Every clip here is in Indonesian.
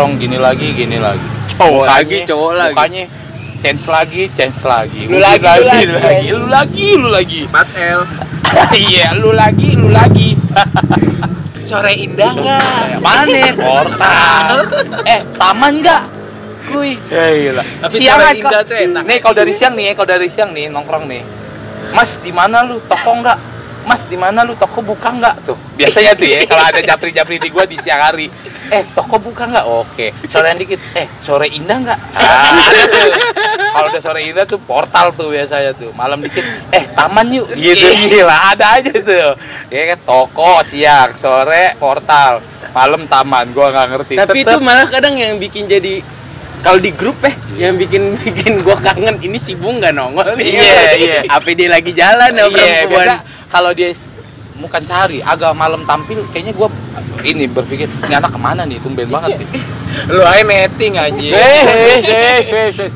nongkrong gini lagi gini lagi. Cowok Mukanya- lagi, cowok lagi. mukanya change lagi change lagi. Lu Udah lagi, lu lagi, lu lagi lu lagi lu lagi. 4L iya lu lagi lu lagi. Sore indah nggak? Mana? Portal. Eh taman nggak? Kuy. Ya gila Tapi siang sore aja, indah tuh enak. nih kalau dari siang nih kalau dari siang nih nongkrong nih. Mas di mana lu? Toko nggak mas di mana lu? Toko buka nggak? Tuh biasanya tuh ya kalau ada japri japri di gua di siang hari. Eh toko buka nggak? Oke sorean dikit. Eh sore indah nggak? Ah, kalau udah sore indah tuh portal tuh biasanya tuh malam dikit. Eh taman yuk. Gitu gila ada aja tuh. Ya kan toko siang sore portal malam taman gua nggak ngerti. Tapi itu Tetep- malah kadang yang bikin jadi kalau di grup eh yang bikin bikin gua kangen ini si Bung nggak nongol nih. Iya, iya. Apa dia lagi jalan ya Iya, perempuan? kalau dia bukan sehari, agak malam tampil, kayaknya gua ini berpikir ini anak ke mana nih, tumben banget nih. lu aja netting anjing Eh, eh, eh.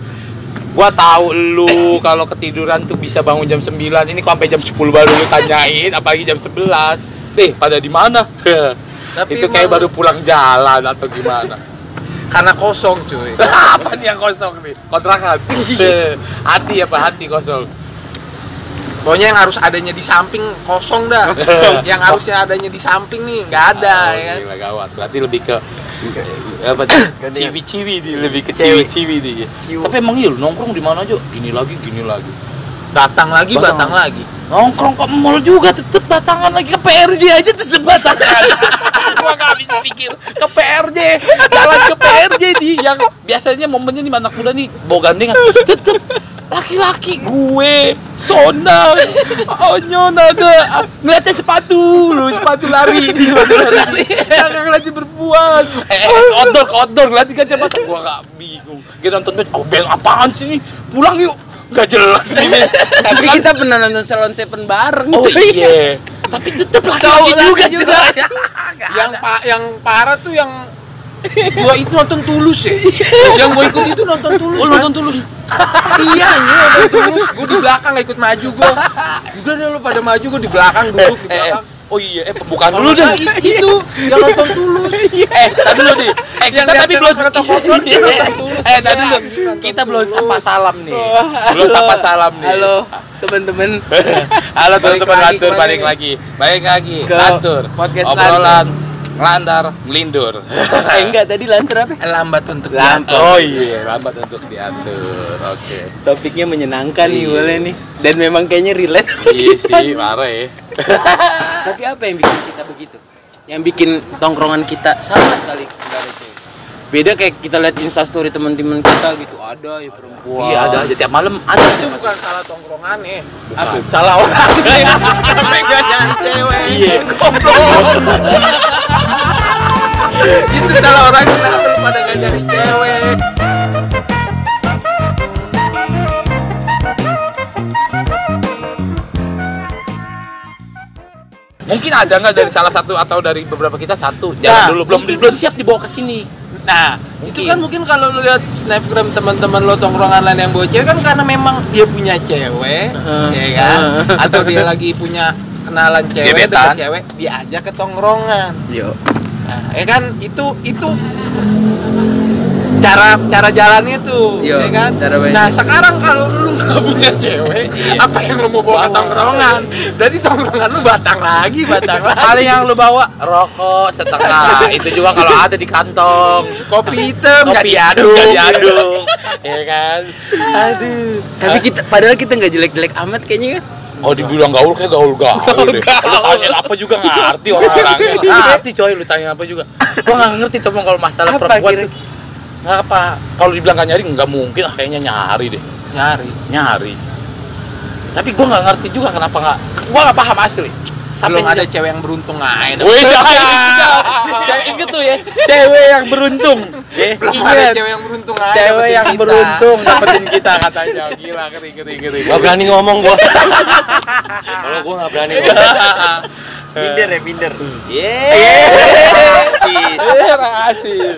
Gua tahu lu kalau ketiduran tuh bisa bangun jam 9. Ini kok sampai jam 10 baru lu tanyain, apalagi jam 11. Eh, pada di mana? Tapi itu kayak baru pulang jalan atau gimana? Karena kosong cuy Apa nih yang kosong nih? Kontrakan. Eh, hati apa hati kosong? pokoknya yang harus adanya di samping kosong dah Kosong. yang harusnya adanya di samping nih nggak ada Oh, ya kan gila, gawat. Berarti lebih ke apa tuh? ciwi-ciwi di lebih ke Cewek. ciwi-ciwi di. Tapi emang iya lu nongkrong di mana aja? Gini lagi, gini lagi. datang lagi Batang. batang lagi Nongkrong ke mall juga tetep batangan lagi ke PRJ aja tetep batangan. Gua gak habis pikir. Ke PRJ, jalan ke PRJ di yang biasanya momennya nih anak muda nih bawa gandengan. Tetep laki-laki gue sonang onyo nada ngeliatnya sepatu lu sepatu lari. Di sepatu lari. Yang ngeliatin perempuan. Eh, eh outdoor ke outdoor ngeliatin kacamata gua gak bingung. Kita nonton band oh band apaan sih ini? Pulang yuk. Gak jelas. Ini Tapi kita pernah nonton Salon Seven bareng. Oh cuy. iya. Tapi tetep laki Cowok juga juga. juga. yang pa yang parah tuh yang gua itu nonton tulus ya yang gua ikut itu nonton tulus Oh kan? nonton tulus. iya nih nonton tulus gua di belakang nggak ikut maju gua udah deh lu pada maju gua di belakang duduk di belakang oh iya, eh bukan dulu deh. itu yang nonton tulus Eh, tadi dulu nih. Eh, kita tapi belum dia nonton tulus. Eh, tadi Iya, dulu. nonton Kita belum sapa salam nih. Belum sapa salam nih. Halo teman-teman. Halo teman-teman lantur balik lagi. Balik lagi. Lantur. podcast Obrolan ngelandar ngelindur. eh enggak tadi lantur apa? lambat untuk Lambat. Oh iya, lambat untuk diatur. Oke. Topiknya menyenangkan nih Iya. boleh nih. Dan memang kayaknya relate. Iya sih, parah ya. Tapi apa yang bikin kita begitu? Yang bikin tongkrongan kita sama sekali nggak ada cewek. Beda kayak kita lihat instastory teman-teman kita gitu ada ya perempuan. Iya, ada aja tiap malam ada. itu bukan salah tongkrongan nih Apa? salah orang pengen nyari cewek Iya. itu salah orang kenapa lu pada nggak nyari cewek Mungkin ada nggak dari salah satu atau dari beberapa kita satu? Jangan Nah, dulu belum mungkin- belum siap dibawa ke sini. Nah, itu kan mungkin kalau lu lihat snapgram teman-teman lo tongkrongan lain yang bawa cewek kan karena memang dia punya cewek, Heeh. ya kan? Atau dia lagi punya kenalan cewek, Gebetan. cewek, diajak ke tongkrongan. Yo. Nah, ya kan itu itu cara cara jalannya tuh, Iya, ya kan? cara. Nah, sekarang kalau lu nggak punya cewek, apa yang lu mau bawa ke tongkrongan? Berarti tongkrongan lu batang lagi, batang lagi. Paling yang lu bawa rokok setengah. Itu juga kalau ada di kantong. Kopi hitam Kopi diaduk, diaduk. ya kan? Aduh. Tapi kita padahal kita nggak jelek-jelek amat kayaknya kan. Kalau dibilang gaul kayak gaul-gaul deh. Lu tanya apa juga nggak ngerti orang-orang. Nggak ngerti coy lu tanya apa juga. Gua nggak ngerti coba kalau masalah Apa perempuan kira-. Nggak apa. Kalau dibilang nggak nyari nggak mungkin. Ah, kayaknya nyari deh. nyari. Nyari. Tapi gua nggak ngerti juga kenapa nggak. Gua nggak paham asli. Belum Sampai ada cewek yang beruntung aja. Wih, jangan inget tuh ya, cewek yang beruntung. Ya, Belum ada cewek yang beruntung aja. Cewek dapetin yang kita. beruntung dapetin kita katanya. Gila, ngeri, ngeri, ngeri. Gak berani ngomong gua. Kalau gua nggak berani. minder ya minder. Eh, rahasia.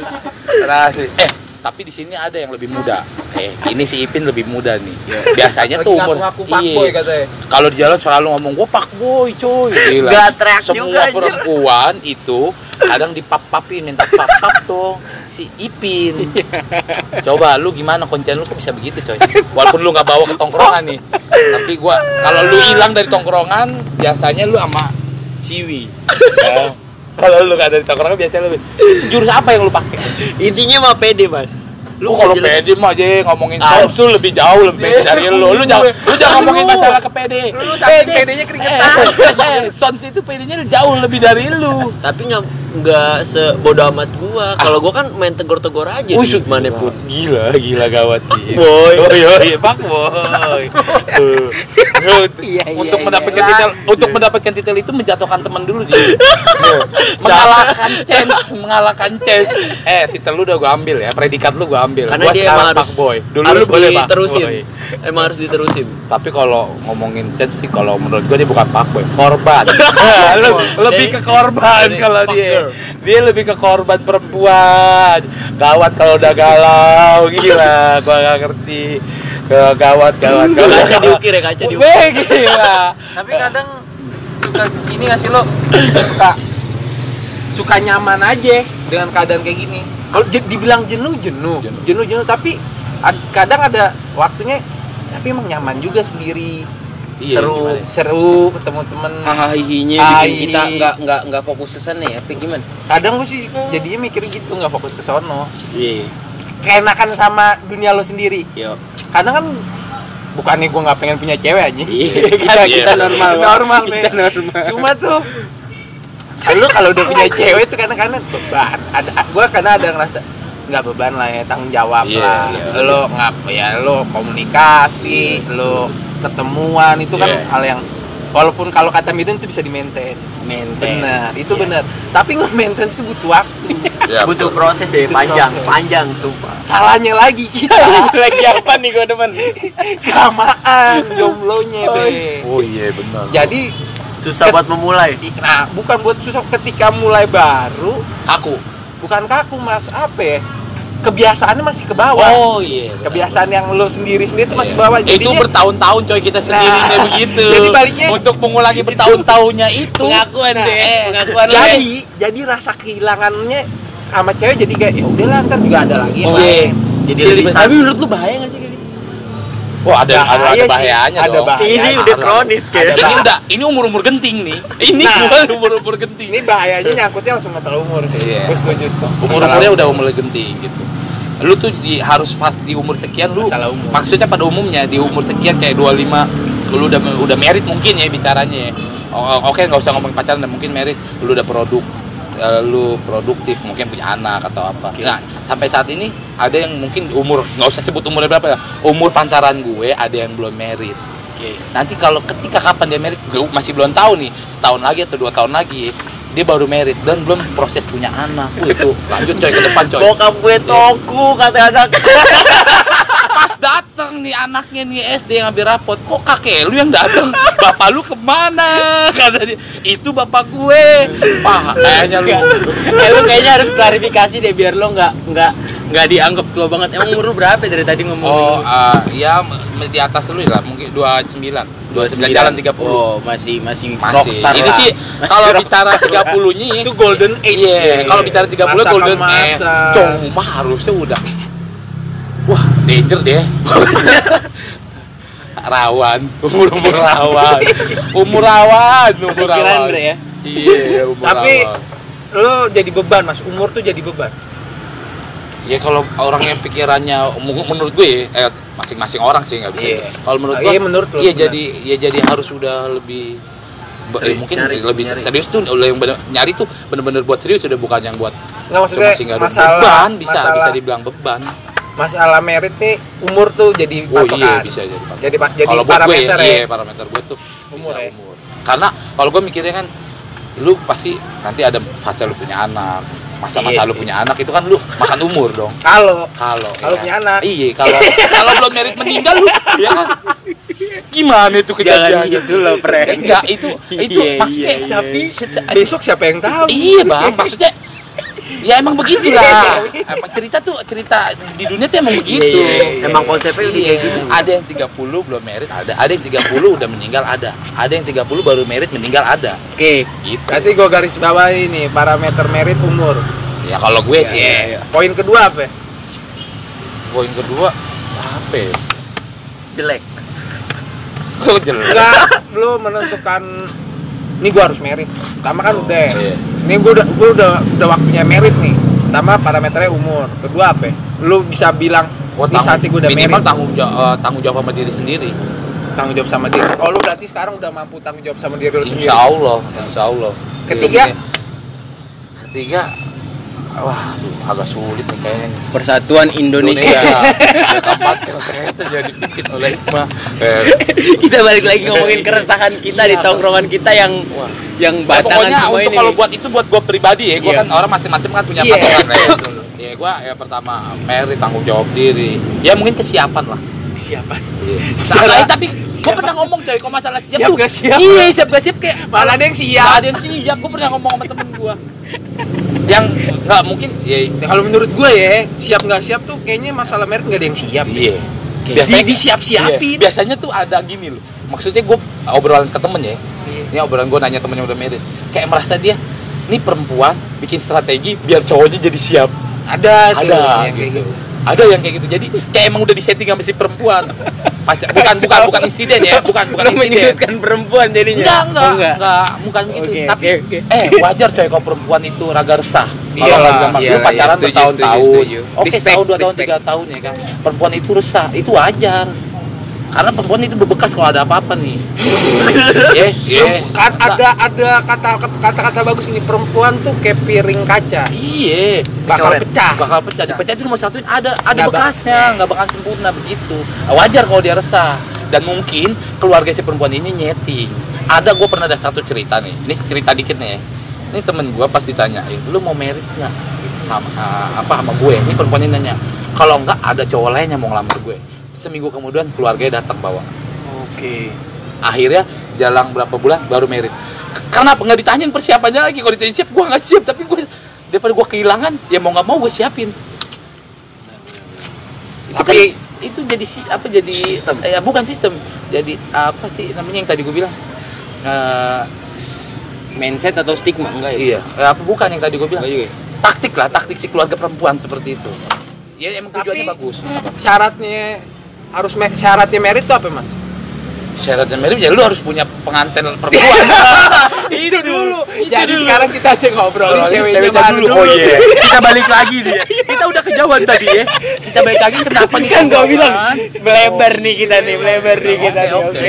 Rahasia. Eh, tapi di sini ada yang lebih muda. Eh, ini si Ipin lebih muda nih. Biasanya Lagi tuh umur katanya. Kalau di jalan selalu ngomong gua pak boy, coy. Gila. Gak Semua juga, perempuan itu kadang dipap-papin minta pap-pap tuh si Ipin coba lu gimana kuncian lu kok bisa begitu coy walaupun lu nggak bawa ke tongkrongan nih tapi gua kalau lu hilang dari tongkrongan biasanya lu sama Ciwi Ya. kalau lu nggak ada di tongkrongan biasanya lu jurus apa yang lu pakai Intinya mah pede, Mas. lu kalau nggak jelas- pede mah aja ngomongin Ah. lebih jauh lebih pede dari lu lu jangan lu jangan ngomongin masalah ke pede Lu saking pedenya keringetan. eh, eh, sons itu pedenya jauh lebih dari lu Tapi nggak nggak sebodoh amat gua. Kalau gua kan main tegor-tegor aja Wih, di mana pun. Gila, gila gawat sih. Boy. Oh iya, Pak Boy. Iya, untuk iya. mendapatkan titel untuk mendapatkan titel itu menjatuhkan teman dulu dia. mengalahkan chance, mengalahkan chance. Eh, titel lu udah gua ambil ya, predikat lu gua ambil. Karena gua dia emang harus fuckboy. Dulu harus lu boleh diterusin. Emang harus diterusin. Tapi kalau ngomongin chance sih kalau menurut gua dia bukan fuckboy, korban. Lu- lebih ke korban kalau dia. Dia lebih ke korban perempuan. Gawat kalau udah galau, gila. Gua gak ngerti. Gawat, gawat, gawat. Kaca diukir ya, kaca diukir. Weh, gila. Tapi kadang suka gini gak sih lo? Suka suka nyaman aja dengan keadaan kayak gini. Kalau je- dibilang jenuh jenuh, Jenuh. jenuh jenuh tapi ad- kadang ada waktunya tapi emang nyaman juga sendiri. Iya, seru, gimana? seru ketemu temen. hahihinya kita nggak nggak nggak fokus ke sana ya apa gimana Kadang gue sih jadinya mikir gitu nggak fokus ke sono. iya Keenakan sama dunia lo sendiri. yo Kadang kan bukannya gue nggak pengen punya cewek aja. Iya, kita, iya. kita normal, normal, Kita normal. Cuma tuh lu kalau udah punya cewek tuh kadang-kadang beban. Ada gua karena ada ngerasa nggak beban lah ya tanggung jawab Iya, lah. iya. Lo nggak ya lo komunikasi, lo ketemuan itu kan Iya. hal yang walaupun kalau kata Midun itu bisa di maintenance. Maintenance, Benar, itu iya. benar. Tapi nge-maintenance itu butuh waktu. Ya, Butuh proses ya, Butuh panjang, proses. panjang sumpah. Salahnya lagi kita lagi apa nih gua depan kelamaan jomblonya, Be. Oh iya benar. Jadi Susah buat memulai. Nah, bukan buat susah ketika mulai baru, aku. bukan kaku mas, apa ya? Kebiasaannya masih ke bawah. Oh iya. benar. Kebiasaan yang lo sendiri-sendiri itu masih Iya. bawah. itu Jadinya- bertahun-tahun coy kita sendiri Nah, kayak begitu. jadi baliknya- untuk mengulangi bertahun-tahunnya itu. pengakuan Nah, deh eh, pengakuan jadi, jadi rasa kehilangannya sama cewek jadi kayak ya udahlah ntar juga ada lagi yang Oh, iya. lain. Jadi lebih tapi menurut lu bahaya nggak sih Wah ada ada, Bahaya ada sih, bahayanya ada dong. bahaya. Ini udah kronis ada kayak. Ini udah ini umur-umur genting nih. Ini Nah. umur-umur genting. Ini bahayanya nyangkutnya langsung masalah umur sih. Iya. Gue setuju tuh. umur Masalah umurnya umur. udah umur genting gitu. Lu tuh di, harus pas di umur sekian lu Masalah umur. maksudnya pada umumnya di umur sekian kayak 25 lu udah udah merit mungkin ya bicaranya ya. Oke nggak usah ngomong pacaran dan mungkin merit lu udah produk eh, lu produktif mungkin punya anak atau apa. Nah sampai saat ini ada yang mungkin umur nggak usah sebut umurnya berapa ya umur pancaran gue ada yang belum merit. Nanti kalau ketika kapan dia merit gue masih belum tahu nih setahun lagi atau dua tahun lagi dia baru merit dan belum proses punya anak Wah, itu lanjut coy ke depan coy Bokap gue toku kata anak. datang nih anaknya nih SD ngambil rapot. Kok kakek lu yang datang bapak lu ke mana? Kata dia itu bapak gue. Pah kayaknya lu eh, lu kayaknya harus klarifikasi deh biar lo nggak nggak nggak dianggap tua banget. Emang umur lu berapa dari tadi ngomong oh eh, ya di atas lu lah mungkin 29 29 jalan 30 oh masih masih, masih. rockstar ini lah. sih Masih kalau bicara 30 nya Itu golden age. Iya, ya. kalau bicara 30 Masa golden age, cuma harusnya udah danger deh. rawan, umur umur rawan, umur rawan, umur rawan. Ya? Iya, umur Tapi rawan. lo jadi beban mas, umur tuh jadi beban. ya kalau orang yang pikirannya menurut gue eh, masing-masing orang sih nggak bisa. Iya. Kalau menurut Oh, gue, iya, menurut lo, iya jadi ya jadi harus udah lebih Seri- eh, mungkin nyari, lebih nyari. serius tuh udah yang bener, nyari tuh bener-bener buat serius udah bukan yang buat Nggak maksudnya masalah beban bisa masalah bisa dibilang beban masalah merit nih umur tuh jadi Oh patokan. iya bisa jadi patokan. Jadi pa- jadi Kalau gue parameter ya, ya. iya parameter gue tuh Umur bisa ya? umur. Karena kalau gue mikirnya kan lu pasti nanti ada fase lu punya anak, masa-masa Iya lu punya anak itu kan lu makan umur dong. Kalau Kalau Kalau ya. punya anak. Iya, kalau kalau belum merit meninggal lu ya kan. Gimana itu Jangan kejadiannya? gitu loh, Pre. Enggak, itu itu Iya, maksudnya iya, iya. tapi besok siapa yang tahu? Iya, Bang. Maksudnya Ya emang begitu lah. Emang cerita tuh cerita di dunia tuh emang begitu. Emang konsepnya udah kayak Iya. gitu. Ada yang 30 belum merit ada. Ada yang 30 udah meninggal ada. Ada yang 30 baru merit meninggal ada. Oke. Gitu. Berarti gue garis bawahi nih parameter merit umur. Ya kalau gue sih Iya, iya. Poin kedua apa? ya? poin kedua apa ya? Jelek. Oh, jelek. Enggak, lu menentukan ini gua harus merit. Pertama kan udah. iya. Ini gua udah gua udah udah waktunya merit nih. Pertama parameternya umur. Kedua apa? ya? Lu bisa bilang Oh, di saat gua udah minimal merit tanggung jawab tanggung jawab sama diri sendiri. tanggung jawab sama diri. Oh, lu berarti sekarang udah mampu tanggung jawab sama diri lu sendiri. Insya Allah, Insya Allah. Ketiga? Ketiga, wah, aduh, agak sulit nih kayaknya. Persatuan Indonesia. Jadi bikin oleh hikmah. Eh, kita balik lagi ngomongin keresahan kita di Iya, tongkrongan kita yang Wah. yang Ya, batangan pokoknya semua untuk ini. kalau buat itu buat gue pribadi ya, gue Iya. kan orang masing-masing kan punya Iya. patokan ya. Ya gue ya pertama merit tanggung jawab diri. Ya mungkin kesiapan lah. Siapa? Secara, tapi gue pernah ngomong coy, kalau masalah siap, Siap tuh. gak siap? Iya, siap gak siap kayak Malah ada yang siap. ada yang siap, gue pernah ngomong sama temen gue Yang nggak mungkin, ya kalau menurut gue ya, siap nggak siap tuh kayaknya masalah merit nggak ada yang siap. Iya Di, disiap-siapin. iya. Biasanya tuh ada gini loh Maksudnya gue obrolan ke temen ya Iya. Ini obrolan gue nanya temennya udah merit Kayak merasa dia, ini perempuan bikin strategi biar cowoknya jadi siap Ada, Ada yang kayak gitu Ada yang kayak gitu, jadi kayak emang udah disetting sama si perempuan Pacar, bukan, bukan, bukan insiden ya, bukan, bukan insiden menyudutkan perempuan jadinya. Enggak, enggak, Oh, enggak, bukan begitu. Oke, Tapi oke, oke. eh wajar coy kalau perempuan itu raga resah. Kalau Iyalah, nggak gampang. lu pacaran iya, bertahun-tahun. Oke, Respect, setahun, dua tahun, tiga tahun ya kan. Perempuan itu resah, itu wajar. Karena perempuan itu berbekas kalau ada apa-apa nih. Eh, eh. Kan ada ada kata kata-kata bagus ini perempuan tuh kayak piring kaca Iya, bakal pecah. bakal pecah. Dipecah itu cuma satuin ada ada Nggak bekasnya, nggak bakal sempurna begitu. Wajar kalau dia resah. Dan mungkin keluarga si perempuan ini nyeting. Ada gue pernah ada satu cerita nih. Ini cerita dikit nih. ya. Ini temen gue pas ditanyain, lu mau merit nggak sama apa sama gue? Ini perempuan ini nanya. Kalau enggak ada cowok lain yang mau ngelamar gue. Seminggu kemudian keluarganya datang bawa. Oke. Akhirnya jalan berapa bulan baru merit. Karena nggak ditanyain persiapannya lagi. Kalau ditanya siap, gue nggak siap. Tapi gue daripada gue kehilangan, ya mau nggak mau gue siapin. Itu Tapi- kan itu jadi sis apa jadi Sistem. ya bukan sistem jadi apa sih namanya yang tadi gue bilang Eh, Mindset atau stigma enggak ya? iya Eh, apa bukan yang tadi gue bilang juga. ya? taktik lah taktik si keluarga perempuan seperti itu ya emang tujuannya Tapi- bagus Syaratnya harus me- syaratnya merit tuh apa, Mas? syaratnya mirip ya lu harus punya pengantin perempuan itu dulu. Itu Jadi dulu. sekarang kita aja ngobrolin Oh, ceweknya mana dulu. dulu. Oh iya. Kita balik lagi dia. Kita udah kejauhan tadi ya. Kita balik lagi kenapa nih Kan gua bilang melebar nih kita nih, melebar nih kita nih. Oke.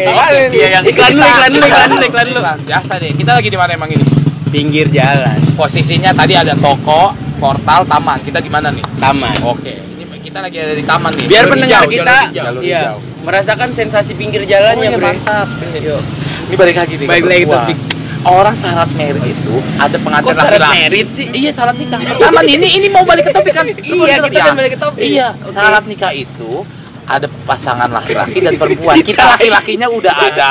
Iya, yang iklan lu, iklan lu, iklan lu, iklan lu. Biasa deh. Kita lagi di mana emang ini? Pinggir jalan, Posisinya tadi ada toko, portal, taman. Kita di mana nih? taman. Oke. Ini kita lagi ada di taman nih. Biar pendengar kita jalur iya, hijau. merasakan sensasi pinggir Oh, jalannya, iya, Bre. mantap. Yuk. Ini balik lagi nih. Balik lagi topik. Orang syarat merit itu ada pengantin Kok syarat laki-laki. merit sih? Iya syarat nikah. Taman ini ini mau balik ke topik kan? Iya, ke kita ya? balik ke topik. Iya, Oke. syarat nikah itu ada pasangan laki-laki dan perempuan. Kita laki-lakinya udah ada,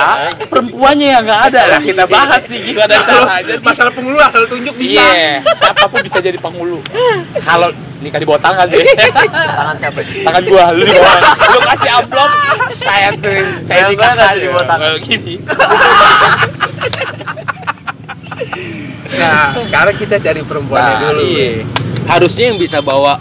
perempuannya yang nggak ada. Nah, kita bahas nih gimana caranya. nih. Masalah penghulu asal tunjuk bisa. Iya, siapa pun bisa jadi penghulu. Kalau nikah di bawah tangan deh. Tangan siapa? tangan gua lu di bawah. Lu kasih amplop, saya tuh saya nikah di bawah tangan? Kayak gini. Nah, sekarang kita cari perempuannya Nah, dulu. iya. Harusnya yang bisa bawa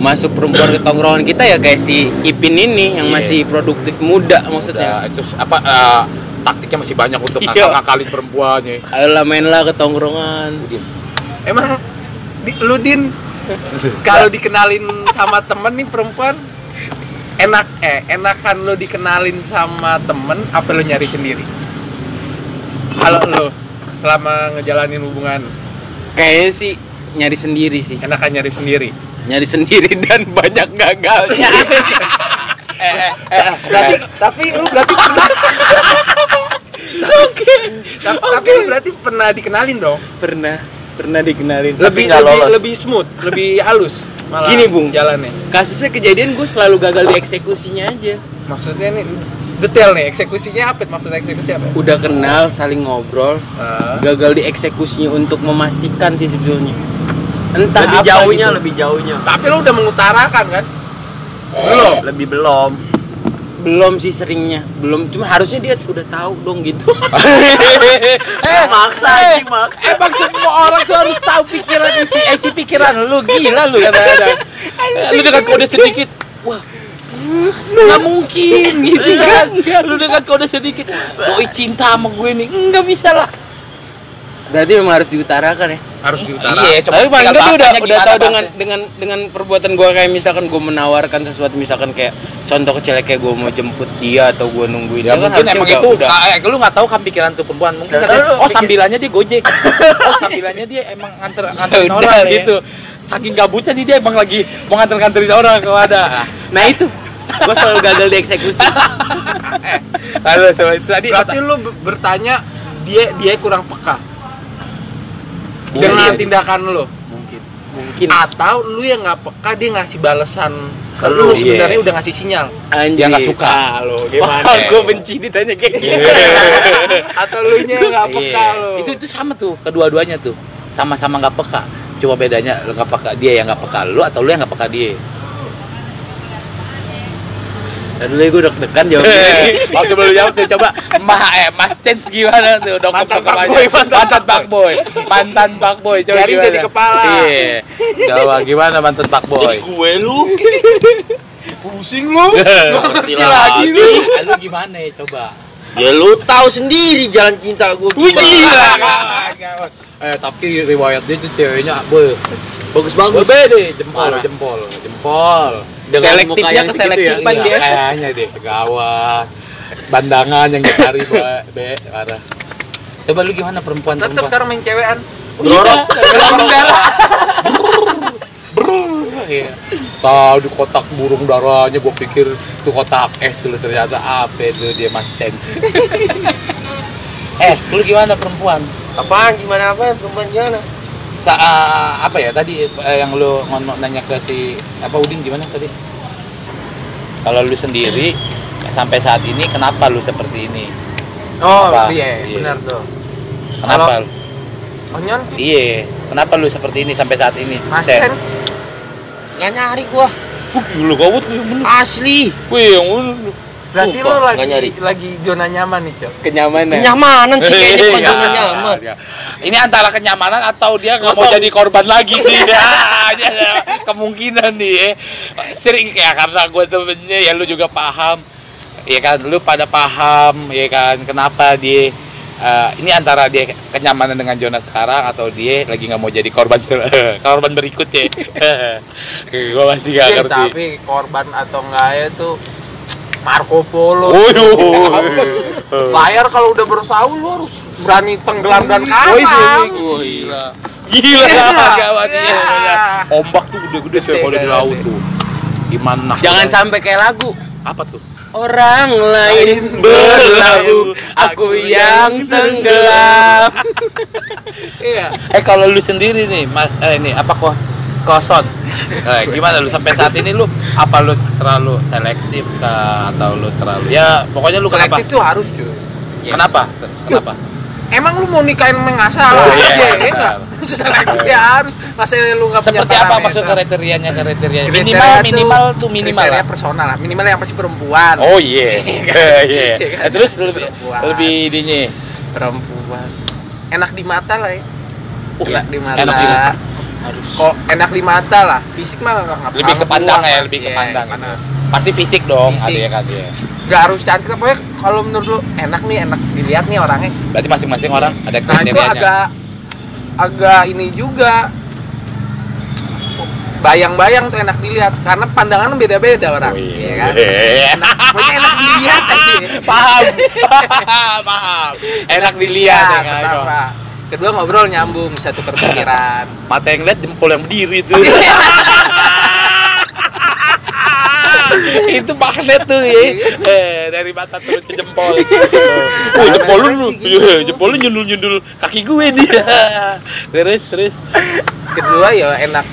masuk perempuan ke tongkrongan kita ya kayak si Ipin ini yang Iya. masih produktif muda Udah, maksudnya. itu apa eh, taktiknya masih banyak untuk Iya. ngakal-ngakalin perempuan ya. Ayolah mainlah ke tongkrongan. Emang di, lu Din kalau dikenalin sama temen nih perempuan enak eh enakan lu dikenalin sama temen apa lu nyari sendiri? Kalau lu selama ngejalanin hubungan Kayaknya sih nyari sendiri sih. enakan nyari sendiri. Nyari sendiri dan banyak gagalnya. Eh, eh, eh, Berarti tapi lu berarti pernah Oke. Tapi, tapi lu berarti pernah dikenalin dong. pernah pernah dikenalin. Lebih lebih lolos. lebih smooth, lebih halus. Malah Gini, Bung. jalannya. Kasusnya kejadian gue selalu gagal di eksekusinya aja. Maksudnya nih detail nih eksekusinya apa? Maksud eksekusi apa? Udah kenal, saling ngobrol, Ah. gagal di eksekusinya untuk memastikan sih sebetulnya. Entah lebih apa jauhnya gitu. lebih jauhnya. Tapi lo udah mengutarakan kan? Belum. lebih belum. Belum sih seringnya. Belum cuma harusnya dia udah tahu dong gitu. Eh, maksa eh, maksa. Emang semua orang tuh harus tahu pikiran isi isi pikiran lu. Gila lu kadang-kadang. Lu dengan kode sedikit, wah nggak mungkin gitu kan? lu dengan kode sedikit. Doi cinta sama gue nih. Nggak bisa lah. Berarti memang harus diutarakan ya Harus diutarakan. iya tapi paling enggak dia udah udah tahu dengan dengan dengan perbuatan gue kayak misalkan gue menawarkan sesuatu misalkan kayak contoh kecil kayak gue mau jemput dia atau gue nungguin ya dia kan mungkin harusnya emang udah, itu udah. kayak lu nggak tahu kan pikiran tuh perempuan. Mungkin katanya, oh sambilannya dia gojek. Oh sambilannya dia emang nganter nganterin Udah orang ya. gitu. Saking gabutnya nih dia emang lagi mau nganter nganterin orang ke wadah nah itu. Gue selalu gagal dieksekusi lalu so, itu tadi Berarti lu be- bertanya dia dia kurang peka dengan tindakan lu. mungkin mungkin Atau lu yang nggak peka dia ngasih balesan ke Lu, lu sebenarnya iya. udah ngasih sinyal. anjir Dia nggak suka. Ah, lo gimana Wah, gue benci ditanya kayak gitu Atau lu nya yang nggak peka Iya. lu. itu itu sama tuh kedua-duanya tuh sama-sama nggak peka cuma bedanya lu nggak peka dia yang nggak peka lu atau lu yang nggak peka dia Tadi dulu gue deg-degan jawabnya. Waktu belum jawab tuh coba Mah eh Mas Chance gimana tuh? Dong Mantan mantan fuckboy, mantan fuckboy. mantan fuckboy coba Jari gimana? jadi kepala. iya. Coba gimana mantan fuckboy? Jadi gue lu. Pusing lu. ngerti Ngerti lagi lu. Eh, lu gimana ya coba? Ya lu tahu sendiri jalan cinta gue gimana. Eh tapi riwayat dia tuh ceweknya bagus bagus. Bagus deh jempol jempol jempol Dengan Selektifnya muka yang ke segitu ya? selektifan Iya, dia. kayaknya deh gawat bandangan yang dicari be, be parah coba lu gimana perempuan Tetep perempuan sekarang main cewekan. Berorok. Iya. Tahu di kotak burung darahnya gue pikir itu kotak es lu ternyata apa itu dia Mas Chen. eh, lu gimana perempuan? apaan gimana apa perempuan gimana Sa ah, apa ya tadi eh, yang lu ngomong nanya ke si apa Udin gimana tadi? Kalau lu sendiri sampai saat ini kenapa lu seperti ini? Oh Apa? iya, Iya. benar tuh. Kenapa? Onyon, Iya, kenapa lu seperti ini sampai saat ini? Mas nggak nyari gua Lu gawat lu asli Wih, yang bener. Berarti Sumpah, lu lagi nyari. lagi zona nyaman nih, Cok. kenyamanan kenyamanan sih kayaknya bukan Iya, zona nyaman iya. Ini antara kenyamanan atau dia nggak mau jadi korban lagi sih. Ya, kemungkinan nih. ya. Sering kayak karena gue temennya ya lu juga paham. Ya kan, lu pada paham ya kan kenapa dia eh, ini antara dia kenyamanan dengan zona sekarang atau dia lagi nggak mau jadi korban korban berikutnya. gue masih gak Iya, ngerti. tapi korban atau enggak ya tuh Marco Polo. Waduh. Layar kalau udah bersaul lu harus berani tenggelam dan Oh, iya, kapal. iya. Gila. Gila, Iya. gawat iya. Iya. Ombak tuh gede-gede tuh Gede, kalau di laut tuh. Gimana? jangan sampai kayak lagu apa tuh? orang lain berlabuh aku yang tenggelam Iya. Eh kalau lu sendiri nih, Mas eh ini apa kok kosot? Eh, gimana lu sampai saat ini lu apa lu terlalu selektif kah atau lu terlalu ya pokoknya lu Selektif kenapa? tuh harus, cuy. Kenapa? Kenapa? Emang lu mau nikahin mengasal Oh, aja, iya, ya benar. enggak? Selektif ya harus. Masa lu enggak punya Seperti apa maksud kriterianya kriteria? Minimal minimal tuh minimal kriteria personal lah minimal yang pasti perempuan Oh iya. Iya. Iya kan? Eh, Terus lebih lebih ininya. perempuan enak di mata lah ya Oh, enak di mata. Harus. Kok enak di mata lah. Fisik mah nggak lebih ke pandang ya lebih ke Iya, pandang karena pasti fisik dong Fisik. ada ya kan ya nggak harus cantik pokoknya kalau menurut lu enak nih enak dilihat nih orangnya. Berarti masing-masing orang ada nah itu kriterianya. agak agak ini juga. Bayang-bayang tuh enak dilihat karena pandangan beda-beda orang Oh, iya. ya kan? Enak, pokoknya enak dilihat aja. Paham. Paham. Enak dilihat ya kan. Kedua ngobrol nyambung bisa tukar pikiran mata yang lihat jempol yang berdiri tuh. Itu magnet tuh ya. Eh, dari mata turun ke jempol. Oh jempol lu gitu. iya, jempol lu nyundul nyundul kaki gue dia. Terus terus. Kedua ya enak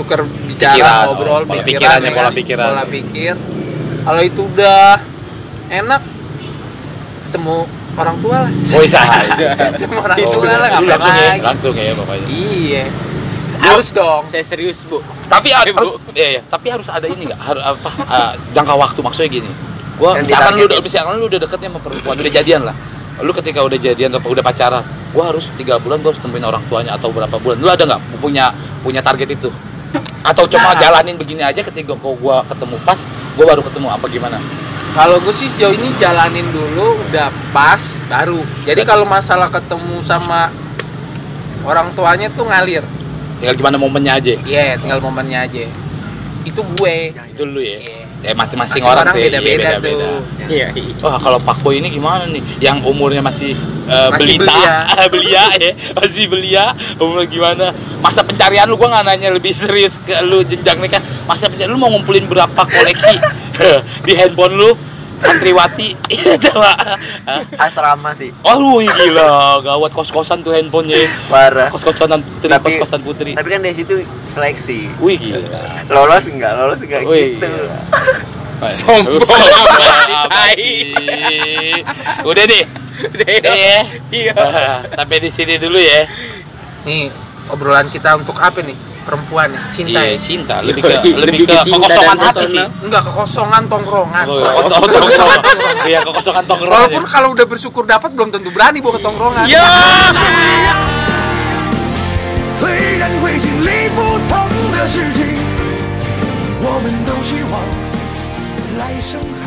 tukar bicara Pikiran, ngobrol pola pikiran, pikirannya, ya pola kan? pikiran. pola pikir. Kalau itu udah enak ketemu orang tua lah. Oh iya. Ketemu orang Oh, tua lah ngapain langsung ya lagi. langsung ya pokoknya. Iya. Harus dong. Saya serius, Bu. tapi harus. Bu. iya, iya. tapi harus ada ini nggak? Harus apa? Ah, jangka waktu maksudnya gini. Gua Yang misalkan lu udah misalkan lu udah deketnya sama perempuan udah jadian lah. Lu ketika udah jadian atau udah pacaran gua harus tiga bulan gua harus temuin orang tuanya atau berapa bulan. Lu ada nggak? Punya punya target itu? Atau cuma Nah. jalanin begini aja ketika gua ketemu pas gua baru ketemu apa gimana Kalau gue sih sejauh ini jalanin dulu udah pas baru. Jadi kalau masalah ketemu sama orang tuanya tuh ngalir. tinggal gimana momennya aja Iya, tinggal momennya aja. Itu gue. itu lu ya Iya. ya masing-masing Masing orang, orang ya. Iya, beda-beda beda-beda. tuh. Iya. Wah kalau Pak Boy ini gimana nih? Yang umurnya masih uh, Masih belita, belia. belia ya, masih belia. Umur gimana? Masa pencarian lu gua nggak nanya lebih serius ke lu jenjang nih kan. Masa pencarian lu mau ngumpulin berapa koleksi di handphone lu? Santriwati, coba. Hah? Asrama sih. Oh lu gila, gawat kos-kosan tuh handphonenya. Parah. Kos-kosan putri, Tapi- kos-kosan putri. Tapi kan dari situ seleksi. Wih gila. Lolos enggak? Lolos enggak Wih, gitu. gila. Sombong. Udah nih. Udah ya. Iya. Sampai di sini dulu ya. Nih, obrolan kita untuk apa nih? Perempuan nih, cinta Iya, ya. cinta. Lebih ke Lebih lebih ke ke cinta kekosongan dan hati pesona. sih. Enggak kekosongan tongkrongan. Oh, oh, oh, tongkrongan. Iya, kekosongan tongkrongan. Walaupun kalau udah bersyukur dapat belum tentu berani bawa ke tongkrongan. Ya. 虽然会经历不同的事情，我们都希望来生。